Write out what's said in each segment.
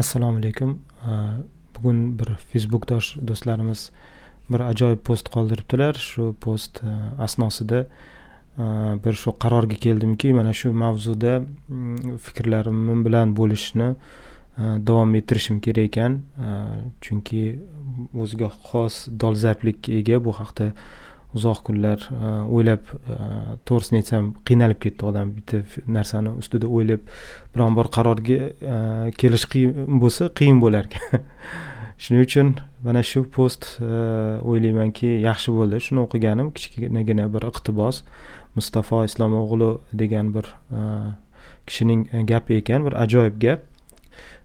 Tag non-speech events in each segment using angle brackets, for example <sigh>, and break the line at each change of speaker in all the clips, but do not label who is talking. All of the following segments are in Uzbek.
assalomu alaykum. Bugun bir facebookdosh do'stlarimiz bir ajoyib post qoldiribdilar. Shu post e, asnosida e, bir shu qarorga keldimki mana shu mavzuda mm, fikrlarimni fikrlarim bilan bo'lishni e, davom ettirishim kerak ekan. Chunki o'ziga xos dolzarblikka ega bu haqda uzoq kunlar e, o'ylab e, to'g'risini aytsam qiynalib ketdi odam bitta narsani ustida o'ylab biron bir qarorga e, kelish qiyin bo'lsa qiyin bo'lar ekan. <laughs> Shuning uchun mana shu post o'ylaymanki yaxshi bo'ldi. Shuni o'qiganim kichkinagina bir iqtibos. Mustafo islomog'lu degan bir kishining gapi ekan bir ajoyib gap.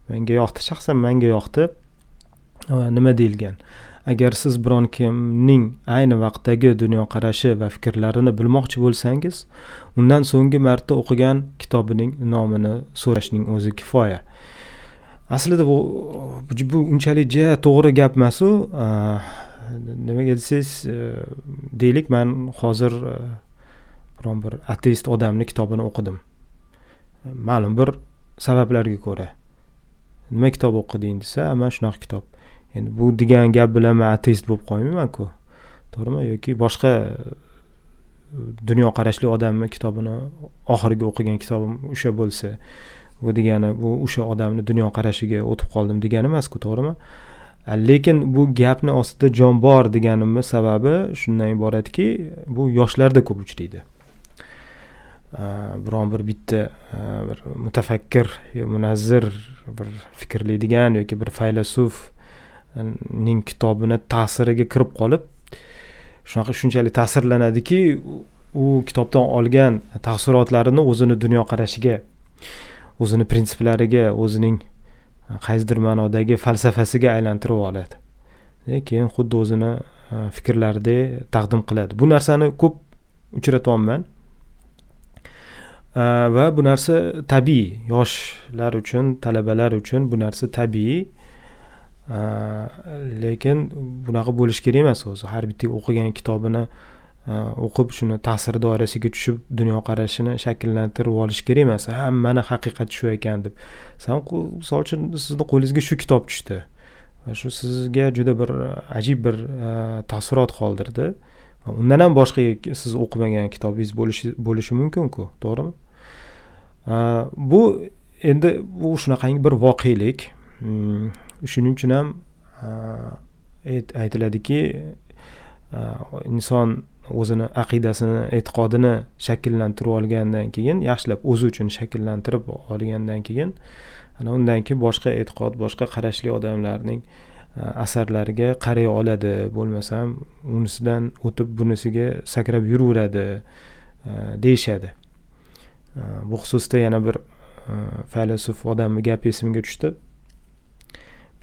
Menga yoqdi shaxsan menga yoqdi. Nima deyilgan? Agar siz biron kimning ayni vaqtdagi dunyoqarashi va fikrlarini bilmoqchi bo'lsangiz undan so'nggi marta o'qigan kitobining nomini so'rashning o'zi kifoya. Aslida bu bu unchalik ja to'g'ri gap emasu nimaga desangiz e, deylik man hozir e, biron bir ateist odamni kitobini o'qidim. Ma'lum bir sabablarga ko'ra. Nima kitob o'qiding desa man shunaqa kitob endi bu degan gap bilan man ateist bo'lib qolmaymanku. To'g'rimi? Yoki boshqa e, dunyoqarashli odamni kitobini oxirgi o'qigan kitobim o'sha bo'lsa bu degani bu o'sha odamni dunyoqarashiga o'tib qoldim degani emasku to'g'rimi? Lekin bu gapni ostida jon bor deganimni sababi shundan iboratki bu yoshlarda ko'p uchraydi. Biron bir bitta bir mutafakkir munazzir bir fikrlaydigan yoki bir faylasuf ning kitobini ta'siriga kirib qolib shunaqa shunchalik ta'sirlanadiki u kitobdan olgan taassurotlarini o'zini dunyoqarashiga o'zini prinsiplariga o'zining qaysidir ma'nodagi falsafasiga aylantirib oladi. Keyin xuddi o'zini e, fikrlarida taqdim qiladi. Bu narsani ko'p uchratyapman. E, va bu narsa tabiiy. Yoshlar uchun talabalar uchun bu narsa tabiiy. Э, lekin bunaqa bo'lishi kerak emas o'zi. Har bitta o'qigan kitobini e, o'qib shuni ta'sir doirasiga tushib dunyoqarashini shakllantirib olish kerak emas. Hammani haqiqat shu ekan deb. San misol uchun sizni qo'lingizga shu kitob tushdi va shu sizga juda bir ajib bir e, taassurot qoldirdi undan ham boshqa siz o'qimagan kitobingiz bo'lishi bo'lishi mumkinku to'g'rimi? E, bu endi bu shunaqangi bir voqelik. Shuning uchun ham э, aytiladiki э, inson o'zini aqidasini e'tiqodini shakllantirib olgandan keyin yaxshilab o'zi uchun shakllantirib olgandan keyin ana undan keyin boshqa e'tiqod boshqa qarashli odamlarning e, asarlariga qaray oladi. Bo'lmasam unisidan o'tib bunisiga sakrab yuraveradi e, deyishadi. E, bu xususda yana bir faylasuf odamni gapi esimga tushdi.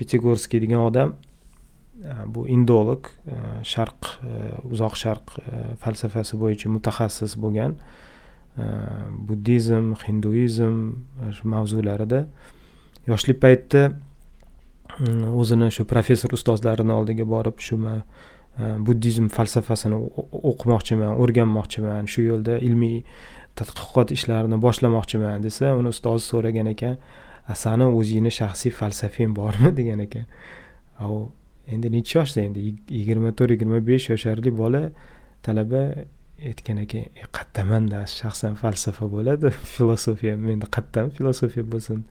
Pitigorskiy degan odam e, bu indolog e, sharq e, uzoq sharq falsafasi bo'yicha mutaxassis bo'lgan buddizm hinduizm shu mavzularida. Yoshlik paytida mm, o'zini shu professor ustozlarini oldiga borib shu buddizm falsafasini o'qimoqchiman o'rganmoqchiman shu yo'lda ilmiy tadqiqot ishlarini boshlamoqchiman desa uni ustozi so'ragan ekan. Sani o'zingni shaxsiy falsafang bormi <laughs> degan ekan. U endi necha yoshda endi? Yigirma to'rt yigirma besh yosharli bola talaba aytgan ekan e, qayerdamanda shaxsan falsafa bo'ladi <laughs> filosofiya menda qayerdan filosofiya bo'lsin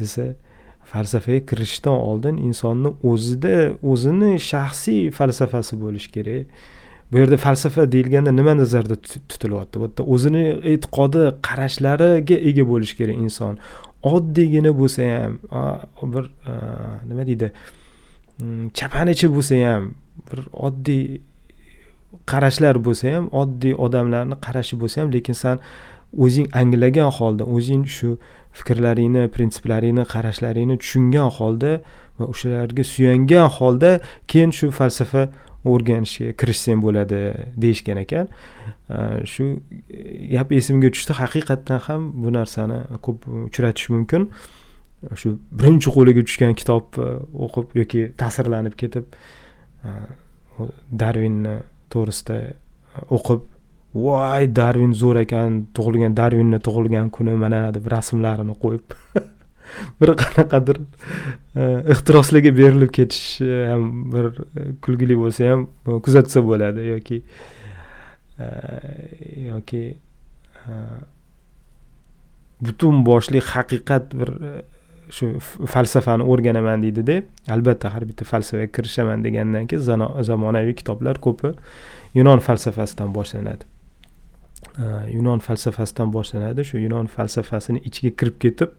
desa falsafaga kirishdan oldin insonni o'zida o'zini shaxsiy falsafasi bo'lishi kerak. Bu yerda falsafa deyilganda nima nazarda tutilyapti? Bu yerda o'zini e'tiqodi qarashlariga ega bo'lishi kerak inson. Oddiygina bo'lsa ham bir nima deydi mm, chapanichi bo'lsa ham bir oddiy qarashlar bo'lsa ham oddiy odamlarni qarashi bo'lsa ham lekin san o'zing anglagan holda o'zing shu fikrlaringni prinsiplaringni qarashlaringni tushungan holda va o'shalarga suyangan holda keyin shu falsafa o'rganishga kirishsam bo'ladi deyishgan ekan. Shu gap esimga tushdi haqiqatdan ham bu narsani ko'p uchratish mumkin. Shu birinchi qo'liga tushgan kitob e, o'qib yoki ta'sirlanib ketib e, darvinni to'g'risida e, o'qib voy darvin zo'r ekan tug'ilgan darvinni tug'ilgan kuni mana deb rasmlarini qo'yib <laughs> <laughs> bir qanaqadir e, ehtiroslarga berilib ketish e, ham bir e, kulgili bo'lsa ham kuzatsa bo'ladi yoki yoki butun boshli haqiqat bir shu falsafani o'rganaman deydida albatta har bitta falsafaga kirishaman degandan keyin zamonaviy kitoblar ko'pi yunon falsafasidan boshlanadi. Yunon falsafasidan boshlanadi shu yunon falsafasini ichiga kirib ketib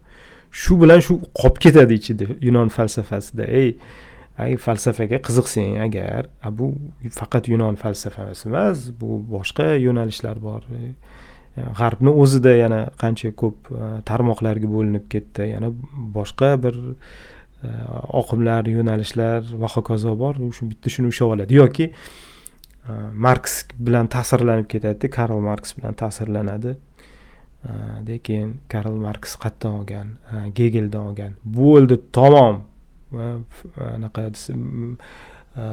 shu bilan shu qolib ketadi ichida yunon falsafasida. Ey ay falsafaga qiziqsang agar bu faqat yunon falsafasi emas bu boshqa yo'nalishlar bor. G'arbni o'zida yana qancha ko'p e, tarmoqlarga bo'linib ketdi yana boshqa bir e, oqimlar yo'nalishlar va hokazo bor. Shu bitta shuni ushlab oladi. Yoki e, marks bilan ta'sirlanib ketadida karl marks bilan ta'sirlanadi. Э, keyin karl marks qayerdan olgan e, gegeldan olgan. Bo'ldi tamom. E, anaqa e,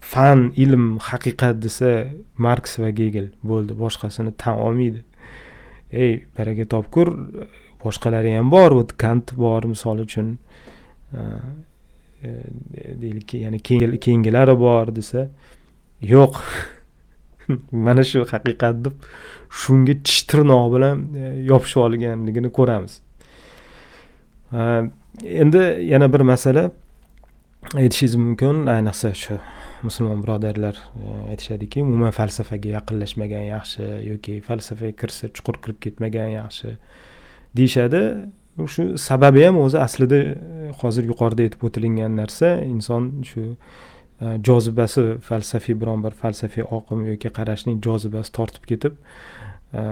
fan ilm haqiqat desa marks va gegel bo'ldi. Boshqasini tan olmaydi. Ey baraka topkur boshqalari ham bor вот kant bor misol uchun. Deylik ya'ni keyingilari bor desa yo'q. <laughs> <laughs> mana shu haqiqat deb shunga tish tirnoq bilan e, yopishib olganligini ko'ramiz. E, endi yana bir masala aytishingiz mumkin. Ayniqsa shu musulmon birodarlar e, aytishadiki umuman falsafaga yaqinlashmagan yaxshi yoki falsafaga kirsa chuqur kirib ketmagan yaxshi deyishadi. Shu sababi ham o'zi aslida hozir yuqorida aytib o'tilgan narsa. Inson shu Э, jozibasi falsafiy biron bir falsafiy oqim yoki qarashning jozibasi tortib ketib э,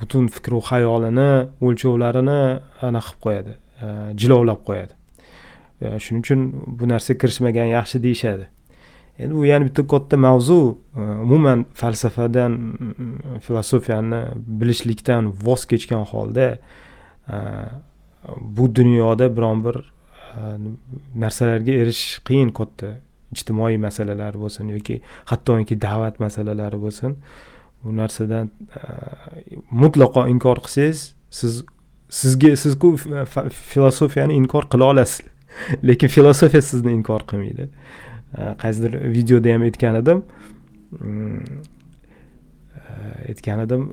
butun fikru xayolini o'lchovlarini ana qilib qo'yadi э, jilovlab qo'yadi. Shuning uchun bu narsaga kirishmagan yaxshi deyishadi. Endi bu yana bitta katta mavzu e, umuman falsafadan mm, filosofiyani bilishlikdan voz kechgan holda e, bu dunyoda biron bir e, narsalarga erishish qiyin katta ijtimoiy masalalar bo'lsin yoki hattoki da'vat masalalari bo'lsin bu narsadan e, mutlaqo inkor qilsangiz siz sizga sizku filosofiyani inkor qila olasiz <laughs> lekin filosofiya sizni inkor qilmaydi. E, qaysidir videoda ham aytgan edim. Mm, e, aytgan edim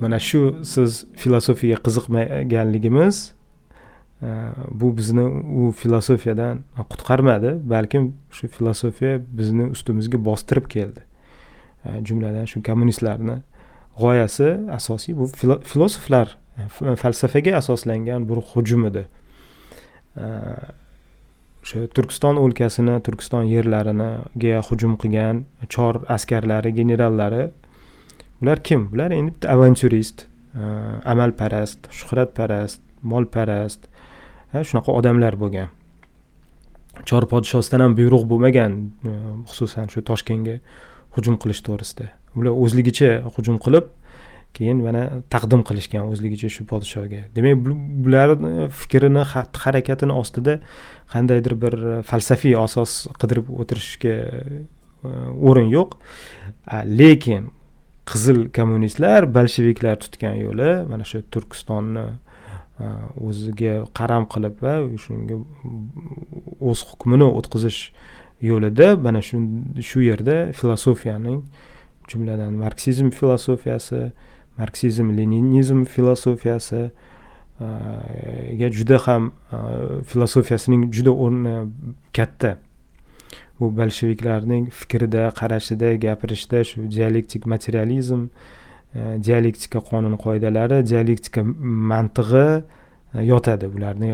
mana shu siz filosofiyaga qiziqmaganligimiz bu bizni u filosofiyadan qutqarmadi balkim shu filosofiya bizni ustimizga bostirib keldi. Jumladan shu kommunistlarni g'oyasi asosiy bu filosoflar e, falsafaga asoslangan bir hujum edi o'sha turkiston o'lkasini turkiston yerlariniga hujum qilgan chor askarlari generallari bular kim? Bular endi bitta avantyurist e, amalparast shuhratparast molparast shunaqa odamlar bo'lgan. Chor podshosidan ham buyruq bo'lmagan e, xususan shu toshkentga hujum qilish to'g'risida. Ular o'zligicha hujum qilib keyin mana taqdim qilishgan o'zligicha shu podshoga. Demak bularni e, fikrini xatti harakatini ostida qandaydir bir falsafiy asos qidirib o'tirishga e, o'rin yo'q. Lekin qizil kommunistlar bolsheviklar tutgan yo'li mana shu turkistonni Э, o'ziga qaram qilib va shunga o'z hukmini o'tkazish yo'lida mana shu shu yerda filosofiyaning jumladan marksizm filosofiyasi marksizm leninizm filosofiyasiga e, juda ham e, filosofiyasining juda o'rni katta. Bu bolsheviklarning fikrida qarashida gapirishida shu dialektik materializm E, dialektika qonun qoidalari dialektika mantig'i e, yotadi ularni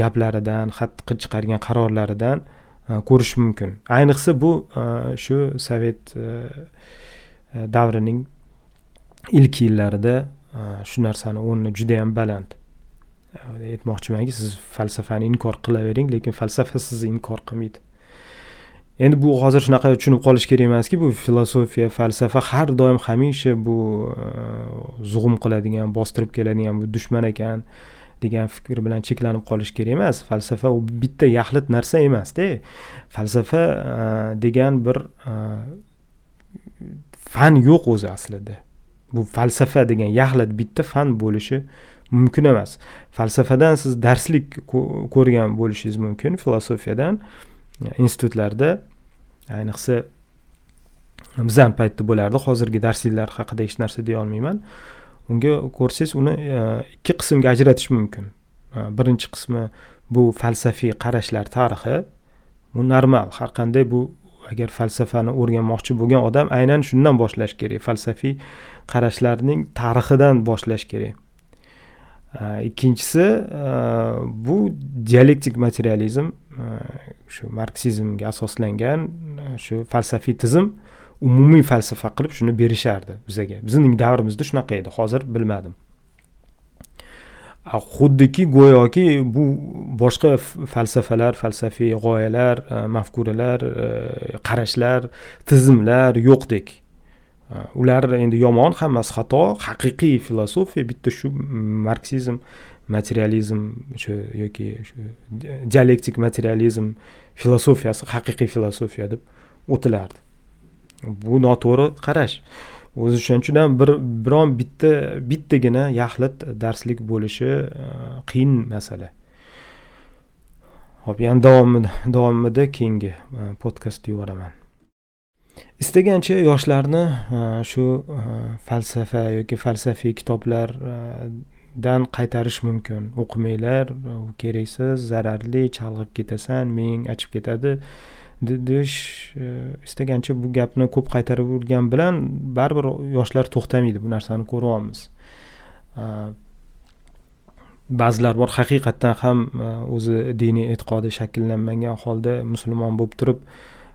gaplaridan xatti chiqargan qarorlaridan e, ko'rish mumkin. Ayniqsa bu shu sovet davrining ilk yillarida shu narsani o'rni judayam baland. Aytmoqchimanki siz falsafani inkor qilavering lekin falsafa sizni inkor qilmaydi. Endi bu hozir shunaqa tushunib qolish kerak emaski bu filosofiya falsafa har doim hamisha bu e, zug'um qiladigan bostirib keladigan bu dushman ekan degan fikr bilan cheklanib qolish kerak emas. Falsafa u bitta yaxlit narsa emasda. Falsafa e, degan bir e, fan yo'q o'zi aslida. Bu falsafa degan yaxlit bitta fan bo'lishi mumkin emas. Falsafadan siz darslik ko'rgan bo'lishingiz mumkin filosofiyadan. Institutlarda ayniqsa bizani paytda bo'lardi hozirgi darsliklar haqida hech narsa deya olmayman. Unga ko'rsangiz uni e, ikki qismga ajratish mumkin. E, birinchi qismi bu falsafiy qarashlar tarixi bu normal. Har qanday bu agar falsafani o'rganmoqchi bo'lgan odam aynan shundan boshlash kerak falsafiy qarashlarning tarixidan boshlash kerak. Ikkinchisi bu dialektik materializm shu marksizmga asoslangan shu falsafiy tizim umumiy falsafa qilib shuni berishardi bizaga bizning davrimizda shunaqa edi hozir bilmadim xuddiki go'yoki bu boshqa falsafalar falsafiy g'oyalar mafkuralar qarashlar tizimlar yo'qdek Э, ular endi yomon hammasi xato. Haqiqiy filosofiya bitta shu marksizm materializm o'sha yoki shu dialektik materializm filosofiyasi haqiqiy filosofiya deb o'tilardi. Bu noto'g'ri qarash. O'zi shuning uchun ham bir biron bitta bittagina yaxlit darslik bo'lishi e, qiyin masala. Ho'p yana davomida davomida keyingi e, podkastni podkastda yuboraman. Istagancha yoshlarni e, shu e, falsafa yoki falsafiy kitoblardan e, qaytarish mumkin. O'qimanglar u keraksiz zararli chalg'ib ketasan miying achib ketadi deyish istagancha bu gapni ko'p qaytarib yurgan bilan baribir yoshlar to'xtamaydi bu narsani ko'ryapmiz ba'zilar bor haqiqatdan ham o'zi diniy e'tiqodi shakllanmagan holda musulmon bo'lib turib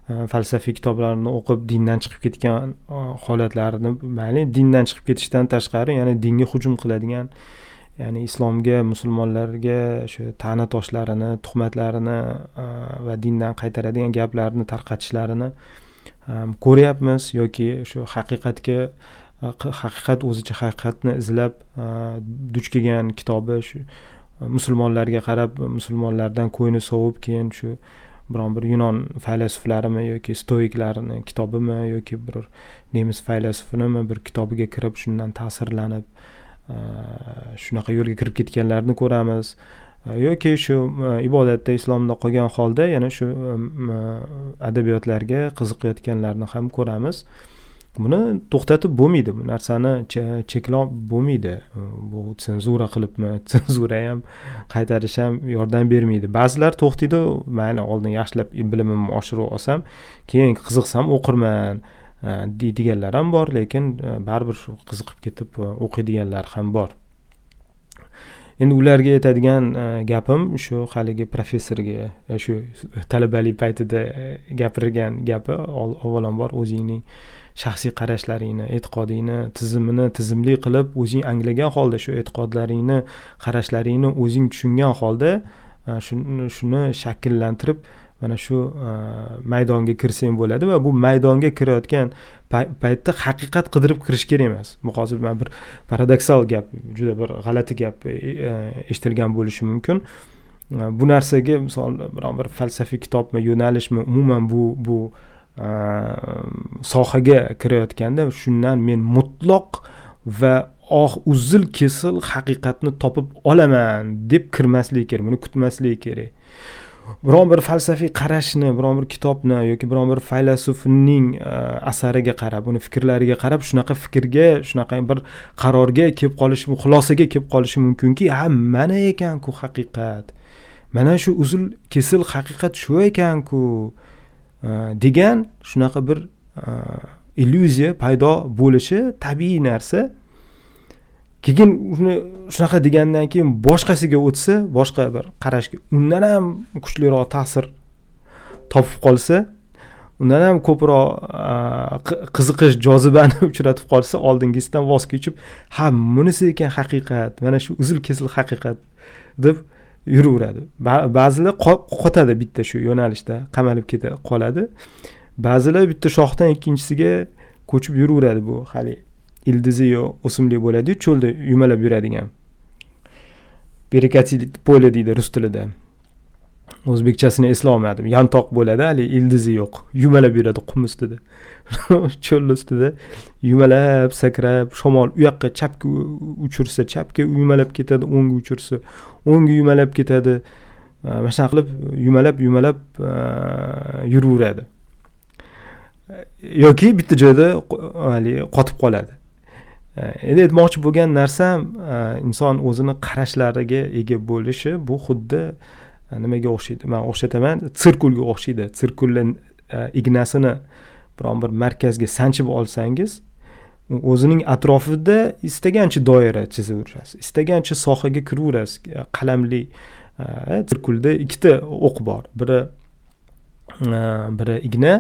Э, falsafiy kitoblarni o'qib dindan chiqib ketgan e, holatlarini mayli dindan chiqib ketishdan tashqari ya'ni dinga hujum qiladigan ya'ni islomga musulmonlarga shu ta'na toshlarini tuhmatlarini e, va dindan qaytaradigan gaplarni tarqatishlarini e, ko'ryapmiz yoki shu haqiqatga haqiqat o'zicha haqiqatni izlab duch kelgan kitobi shu musulmonlarga qarab musulmonlardan ko'ngli sovib keyin shu biron bir yunon faylasuflarimi yoki stoiklarni kitobimi yoki bir nemis faylasufini bir kitobiga kirib shundan ta'sirlanib e, shunaqa yo'lga kirib ketganlarni ko'ramiz. E, yoki shu e, ibodatda islomda qolgan holda yana shu adabiyotlarga qiziqayotganlarni ham ko'ramiz. Buni to'xtatib bo'lmaydi. Bu narsani cheklab bo'lmaydi. Bu senzura qilibmi <laughs> senzura ham qaytarish ham yordam bermaydi. Ba'zilar to'xtaydi mayli oldin yaxshilab bilimimni oshirib olsam keyin qiziqsam o'qirman e, deydiganlar ham bor lekin e, baribir shu qiziqib ketib e, o'qiydiganlar ham bor. Endi ularga aytadigan gapim shu haligi professorga shu talabalik paytida gapirgan gapi avvalambor o'zingning shaxsiy qarashlaringni e'tiqodingni tizimini tizimli qilib o'zing anglagan holda shu e'tiqodlaringni qarashlaringni o'zing tushungan holda e, shuni shakllantirib mana shu e, maydonga kirsang bo'ladi va bu maydonga kirayotgan paytda haqiqat qidirib kirish kerak emas. Bu hozir man bir paradoksal gap juda bir g'alati gap e, eshitilgan bo'lishi mumkin. Bu narsaga misol biron bir falsafiy kitobmi yo'nalishmi umuman bu bu Э, sohaga kirayotganda shundan men mutloq va oh uzil kesil haqiqatni topib olaman deb kirmaslik kerak buni kutmaslik kerak. Biron bir falsafiy qarashni biron bir kitobni yoki biron bir faylasufning e, asariga qarab uni fikrlariga qarab shunaqa fikrga shunaqa bir qarorga kelib qolishi xulosaga kelib qolishi mumkinki ha mana ekanku haqiqat. Mana shu uzil kesil haqiqat shu ekanku. Э, degan shunaqa bir э, illyuziya paydo bo'lishi tabiiy narsa. Keyin uni shunaqa degandan keyin boshqasiga o'tsa boshqa bir qarashga undan ham kuchliroq ta'sir topib qolsa undan ham ko'proq e, qiziqish jozibani <laughs> uchratib qolsa oldingisidan voz kechib ha bunisi ekan haqiqat mana shu uzil kesil haqiqat deb yuraveradi. Ba'zilar qotadi bitta shu yo'nalishda qamalib keta qoladi. Ba'zilar bitta shoxdan ikkinchisiga ko'chib yuraveradi bu hali ildizi yo'q o'simlik bo'ladiyu cho'lda yumalab yuradigan. Berekatili deydi rus tilida. O'zbekchasini eslolmadim. Yantoq bo'ladi hali ildizi yo'q. Yumalab yuradi qum ustida <laughs> cho'lni ustida yumalab sakrab shamol u yoqqa chapga uchirsa chapga yumalab ketadi o'ngga uchirsa o'ngga yumalab ketadi. Mana shunaqa qilib yumalab yumalab yuraveradi. Yoki bitta joyda haligi qotib qoladi. Endi aytmoqchi bo'lgan narsam inson o'zini qarashlariga ega bo'lishi bu xuddi nimaga o'xshaydi? Man o'xshataman sirkulga o'xshaydi. Sirkulni ignasini biron bir markazga sanchib olsangiz o'zining atrofida istagancha doira chizaverasiz istagancha sohaga kiraverasiz. Qalamli e, sirkulda ikkita o'q bor. Biri e, biri igna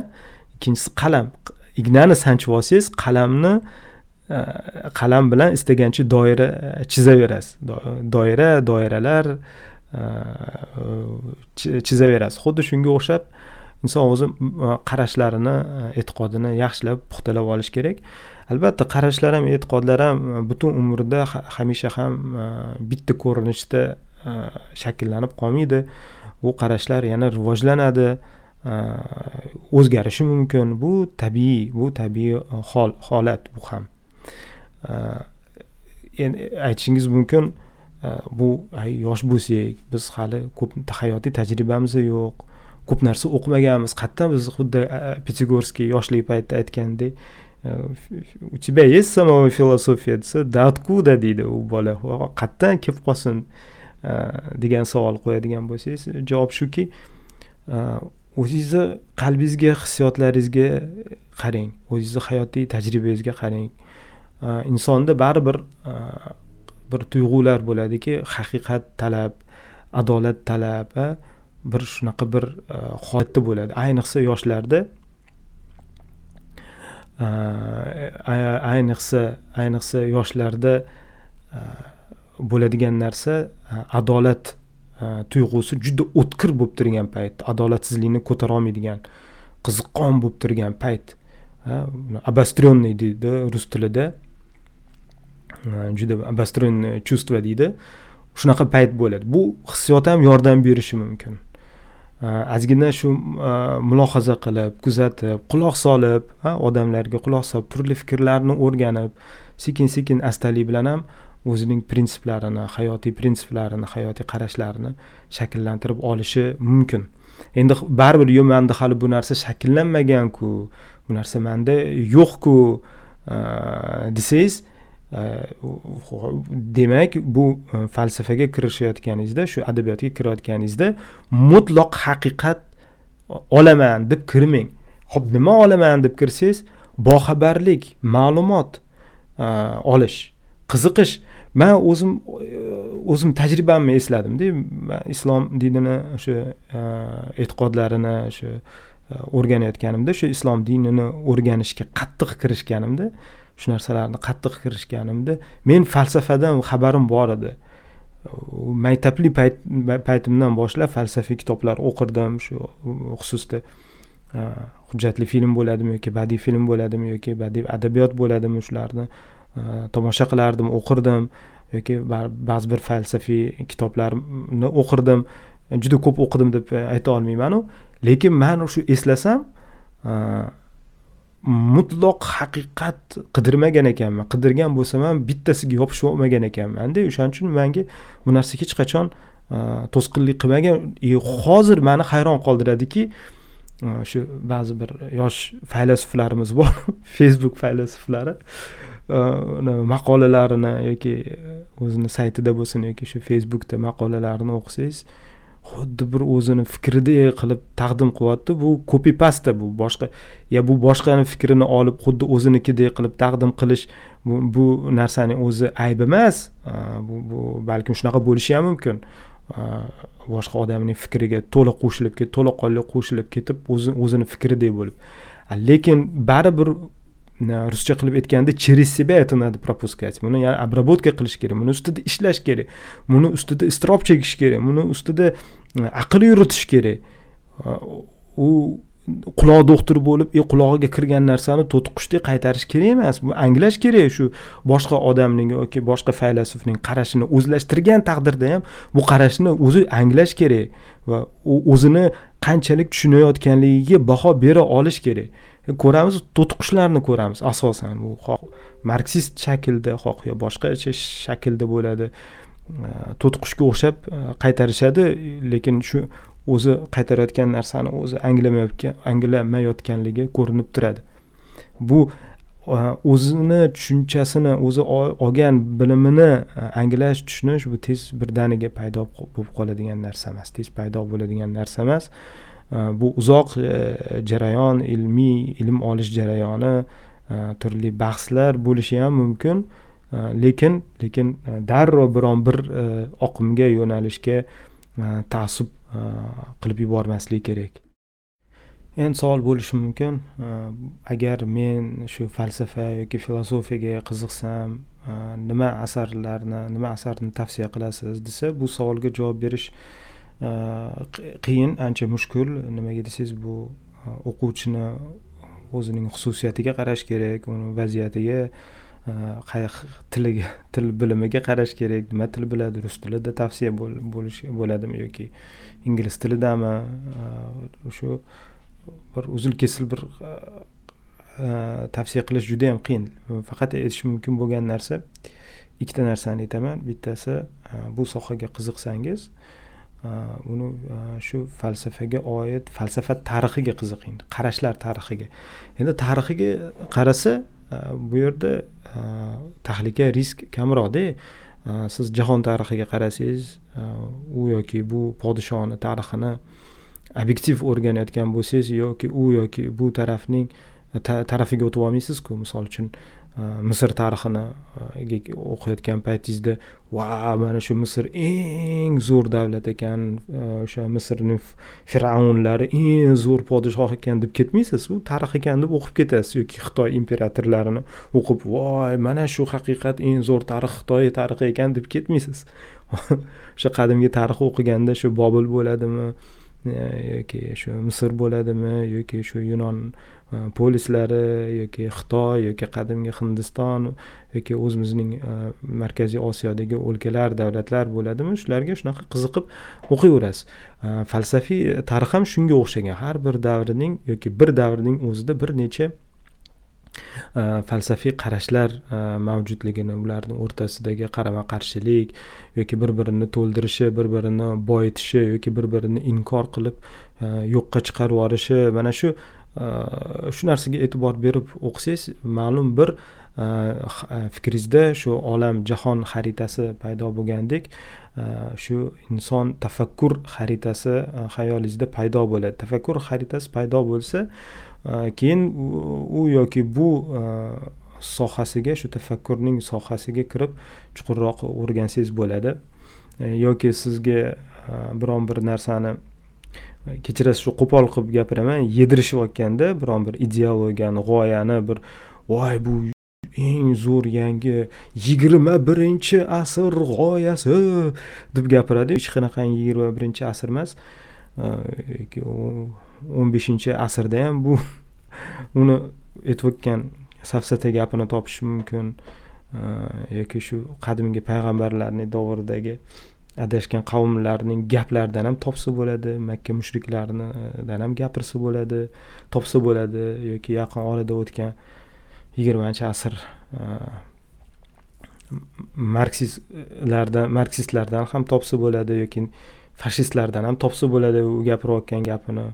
ikkinchisi qalam. Ignani sanchib olsangiz qalamni e, qalam bilan istagancha doira chizaverasiz. Doira doiralar chizaverasiz. Xuddi shunga o'xshab inson o'zi e, qarashlarini e, e'tiqodini yaxshilab puxtalab olish kerak. Albatta qarashlar ham e'tiqodlar ham e, butun umrda hamisha ham bitta ko'rinishda shakllanib qolmaydi. Bu qarashlar yana rivojlanadi o'zgarishi mumkin. Bu tabiiy bu tabiiy hol holat bu ham. Endi aytishingiz mumkin bu yosh bo'lsak biz hali ko'p hayotiy tajribamiz yo'q. Ko'p narsa o'qimaganmiz. Qayerdan biz xuddi pятигорский yoshlik paytida aytgandek e, у тебя есть самого философия desa да откуда? deydi u bola. Qayerdan kelib qolsin e, degan savol qo'yadigan bo'lsangiz javob shuki e, o'zingizni qalbingizga hissiyotlaringizga qarang. O'zingizni hayotiy tajribangizga qarang. Insonda baribir bir tuyg'ular bo'ladiki haqiqat talab adolat talab bir shunaqa bir e, holatda bo'ladi. Ayniqsa yoshlarda e, ayniqsa ayniqsa yoshlarda e, bo'ladigan narsa adolat tuyg'usi juda o'tkir bo'lib turgan payt adolatsizlikni ko'tara olmaydigan qiziqqon bo'lib turgan payt обостренный deydi rus tilida. Juda обостренное чувство deydi. Shunaqa payt bo'ladi. Bu hissiyot ham yordam berishi mumkin. Ozgina shu mulohaza qilib kuzatib quloq solib odamlarga quloq solib turli fikrlarni o'rganib sekin sekin astalik bilan ham o'zining prinsiplarini hayotiy prinsiplarini hayotiy qarashlarini shakllantirib olishi mumkin. Endi baribir yo'q manda hali bu narsa shakllanmaganku bu narsa manda yo'qku desangiz Э, demak bu e, falsafaga kirishayotganingizda shu adabiyotga kirayotganingizda mutlaq haqiqat olaman deb kirmang. Ho'p nima olaman deb kirsangiz boxabarlik ma'lumot e, olish qiziqish. Man o'zim e, o'zim tajribamni esladimda islom dinini o'sha e'tiqodlarini o'sha o'rganayotganimda shu islom dinini o'rganishga qattiq kirishganimda shu narsalarni qattiq kirishganimda men falsafadan xabarim bor edi. Maktabli paytimdan boshlab falsafiy kitoblar o'qirdim shu xususida hujjatli film bo'ladimi yoki badiiy film bo'ladimi yoki badiiy adabiyot bo'ladimi shularni tomosha qilardim o'qirdim yoki ba'zi bir falsafiy kitoblarni o'qirdim. Juda ko'p o'qidim deb ayta olmaymanu. Lekin man shu eslasam mutloq haqiqat qidirmagan ekanman. Qidirgan bo'lsam ham bittasiga yopishib olmagan ekanmanda o'shaning uchun manga bu narsa hech qachon e, to'sqinlik qilmagan. E, hozir mani hayron qoldiradiki e, shu ba'zi bir yosh faylasuflarimiz bor <laughs> facebook faylasuflari maqolalarini yoki o'zini saytida bo'lsin yoki shu facebookda maqolalarini o'qisangiz xuddi bir o'zini fikridek qilib taqdim qilyapti. Bu kopi pasta bu boshqa ya bu boshqani fikrini olib xuddi o'zinikidek qilib taqdim qilish bu, bu narsani o'zi ayb emas. Bu, bu balkim shunaqa bo'lishi ham mumkin. Boshqa odamning fikriga to'liq qo'shilib to'laqonli qo'shilib ketib o'zini o'zini fikridek bo'lib. Lekin baribir ruscha qilib aytganda через себя это надо пропускать buni обработка qilish kerak buni ustida ishlash kerak buni ustida iztirob chekish kerak buni ustida e, aql yuritish kerak. U quloq doktor bo'lib e qulog'iga kirgan narsani to'tiqushdek qaytarish kerak emas. Bu anglash kerak shu boshqa odamning yoki boshqa faylasufning qarashini o'zlashtirgan taqdirda ham bu qarashni o'zi anglash kerak va u o'zini qanchalik tushunayotganligiga baho bera olish kerak. Ko'ramiz to'tiqushlarni ko'ramiz asosan bu xoh marksist shaklda xoh yo boshqacha shaklda bo'ladi. To'tiqushga o'xshab qaytarishadi lekin shu o'zi qaytarayotgan narsani o'zi anglamayotgan anglamayotganligi ko'rinib turadi. Bu o'zini tushunchasini o'zi olgan bilimini anglash tushunish bu tez birdaniga paydo bo'lib qoladigan narsa emas tez paydo bo'ladigan narsa emas. Э, bu uzoq e, jarayon ilmiy ilm olish jarayoni e, turli bahslar bo'lishi ham mumkin. E, lekin lekin darrov biron bir oqimga yo'nalishga taassub qilib yubormaslik kerak. Endi savol bo'lishi mumkin. Agar men shu falsafa yoki filosofiyaga qiziqsam nima asarlarni nima asarni tavsiya qilasiz desa bu savolga javob berish qiyin ancha mushkul. Nimaga desangiz bu uh, o'quvchini o'zining xususiyatiga qarash kerak uni vaziyatiga uh, tiliga til bilimiga qarash kerak nima til biladi rus tilida tavsiya bo'lish bo'ladimi yoki ingliz tilidami? Uh, O'sha bir uzil kesil bir tavsiya qilish juda yam qiyin. Faqat aytish mumkin bo'lgan narsa ikkita narsani aytaman. Bittasi bu sohaga qiziqsangiz uni shu falsafaga oid falsafa tarixiga qiziqing qarashlar tarixiga. Endi tarixiga qarasa bu yerda tahlika risk kamroqda. Siz jahon tarixiga qarasangiz u yoki bu podshoni tarixini obyektiv o'rganayotgan bo'lsangiz yoki u yoki bu tarafning tarafiga o'tib olmaysizku. Misol uchun misr tarixini o'qiyotgan paytingizda va mana shu misr eng zo'r davlat ekan o'sha misrni fir'avnlari eng zo'r podshoh ekan deb ketmaysiz u tarix ekan deb o'qib ketasiz yoki xitoy imperatorlarini o'qib voy mana shu haqiqat eng zo'r tarix xitoy tarixi ekan deb ketmaysiz o'sha qadimgi tarix o'qiganda shu bobil bo'ladimi E, yoki shu misr bo'ladimi yoki shu yunon e, polislari yoki xitoy yoki qadimgi hindiston yoki o'zimizning e, markaziy osiyodagi o'lkalar davlatlar bo'ladimi shularga shunaqa qiziqib o'qiyverasiz. Falsafiy tarix ham shunga o'xshagan. Har bir davrning yoki bir davrning o'zida bir necha Э, falsafiy qarashlar э, mavjudligini ularni o'rtasidagi qarama qarshilik yoki bir birini to'ldirishi bir birini boyitishi yoki bir birini inkor qilib e, yo'qqa chiqarib yuborishi mana shu e, shu narsaga e'tibor berib o'qisangiz ma'lum bir e, fikringizda shu olam jahon xaritasi paydo bo'lgandek shu inson tafakkur xaritasi xayolingizda paydo bo'ladi. Tafakkur xaritasi paydo bo'lsa Э, keyin u yoki bu e, sohasiga shu tafakkurning sohasiga kirib chuqurroq o'rgansangiz bo'ladi. E, yoki sizga e, biron bir narsani kechirasiz shu qo'pol qilib gapiraman yedirishayotganda biron bir ideologiyani g'oyani bir voy bu eng zo'r yangi yigirma birinchi asr g'oyasi deb gapiradi. Hech qanaqangi yigirma birinchi asr emas o'n beshinchi asrda ham bu <laughs> uni aytayotgan safsata gapini topish mumkin e, yoki shu qadimgi payg'ambarlarni davridagi adashgan qavmlarning gaplaridan ham topsa bo'ladi makka mushriklaridan ham gapirsa bo'ladi topsa bo'ladi yoki yaqin orada o'tgan yigirmanchi asr e, marksistlardan marksistlardan ham topsa bo'ladi yoki fashistlardan ham topsa bo'ladi u gapirayotgan gapini.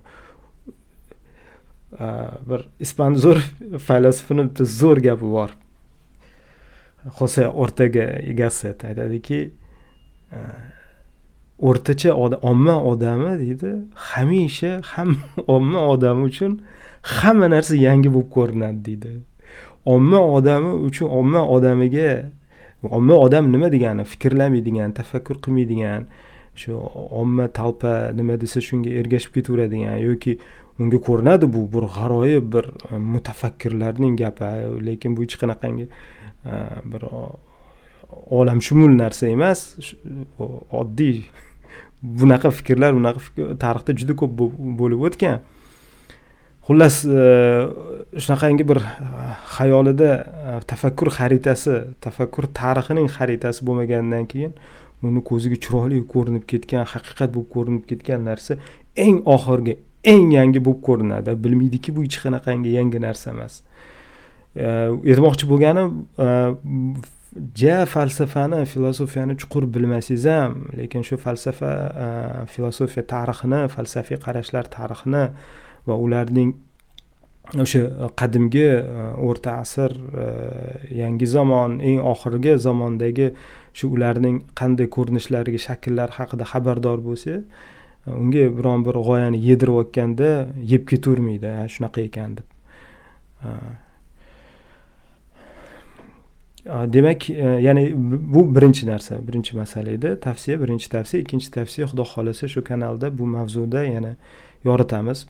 Э, bir ispan zo'r faylasufini bitta zo'r gapi bor. Xose o'rtaga gasset aytadiki o'rtacha omma odami? deydi. Hamisha ham <laughs> omma odami uchun hamma narsa yangi bo'lib ko'rinadi deydi. Omma odami uchun omma odamiga omma odam nima degani? Fikrlamaydigan tafakkur qilmaydigan shu omma talpa nima desa shunga ergashib ketaveradigan yoki unga ko'rinadi bu bir g'aroyib bir e, mutafakkirlarning gapi. Lekin bu hech qanaqangi e, bir olamshumul narsa emas. Oddiy. <laughs> Bunaqa fikrlar bunaqa tarixda juda ko'p bo'lib o'tgan. Xullas e, shunaqangi bir xayolida tafakkur xaritasi tafakkur tarixining xaritasi bo'lmaganidan keyin uni ko'ziga chiroyli ko'rinib ketgan haqiqat bo'lib ko'rinib ketgan narsa eng oxirgi eng yangi bo'lib ko'rinadi. Bilmaydiki bu hech qanaqangi yangi narsa emas. Aytmoqchi bo'lganim e, ja falsafani filosofiyani chuqur bilmasangiz ham lekin shu falsafa e, filosofiya tarixini falsafiy qarashlar tarixini va ularning o'sha qadimgi e, o'rta asr yangi zamon eng oxirgi zamondagi shu ularning qanday ko'rinishlariga shakllari haqida xabardor bo'lsa unga biron bir g'oyani yedirib yotganda yeb ketavermaydi shunaqa ekan deb. Demak e, ya'ni bu birinchi narsa birinchi masala edi. Tavsiya birinchi tavsiya. Ikkinchi tavsiya xudo xohlasa shu kanalda bu mavzuda yana yoritamiz.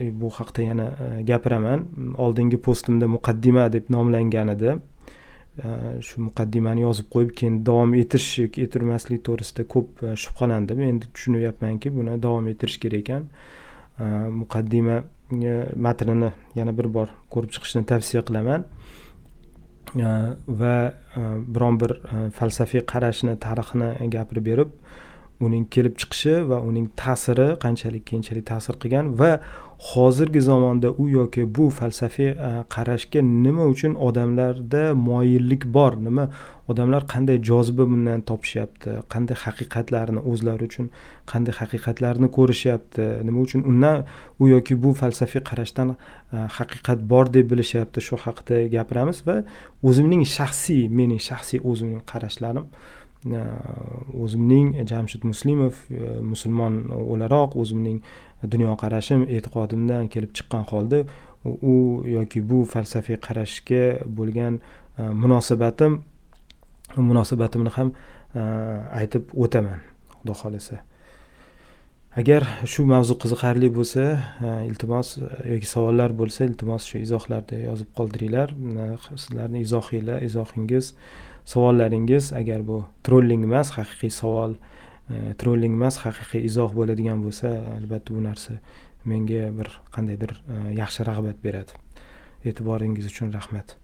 Bu haqda yana e, gapiraman. Oldingi postimda muqaddima deb nomlangan edi. Э, shu muqaddimani yozib qo'yib keyin davom etish yoki ettirmaslik to'g'risida ko'p e, shubhalandim. Endi tushunyapmanki buni davom ettirish kerak ekan. E, muqaddima e, matnini yana bir bor ko'rib chiqishni tavsiya qilaman. Va biron bir falsafiy qarashni tarixini gapirib berib uning kelib chiqishi va uning ta'siri qanchalik keyinchalik ta'sir qilgan va hozirgi zamonda u yoki bu falsafiy e, qarashga nima uchun odamlarda moyillik bor? Nima odamlar qanday joziba bundan topishyapti? Qanday haqiqatlarni o'zlari uchun qanday haqiqatlarni ko'rishyapti? Nima uchun undan u yoki bu falsafiy qarashdan e, haqiqat bor deb bilishyapti? Shu haqida gapiramiz va o'zimning shaxsiy mening shaxsiy o'zimning qarashlarim Э, o'zimning e, jamshid muslimov e, musulmon o'laroq o'zimning dunyoqarashim e'tiqodimdan kelib chiqqan holda u yoki bu falsafiy qarashga bo'lgan e, munosabatim munosabatimni ham aytib o'taman xudo xohlasa. Agar shu mavzu qiziqarli bo'lsa iltimos yoki savollar bo'lsa iltimos shu izohlarda yozib qoldiringlar. Sizlarni izohinglar izohingiz savollaringiz agar bu trolling emas haqiqiy savol e, trolling emas haqiqiy izoh bo'ladigan bo'lsa albatta bu narsa menga bir qandaydir e, yaxshi rag'bat beradi. E'tiboringiz uchun rahmat.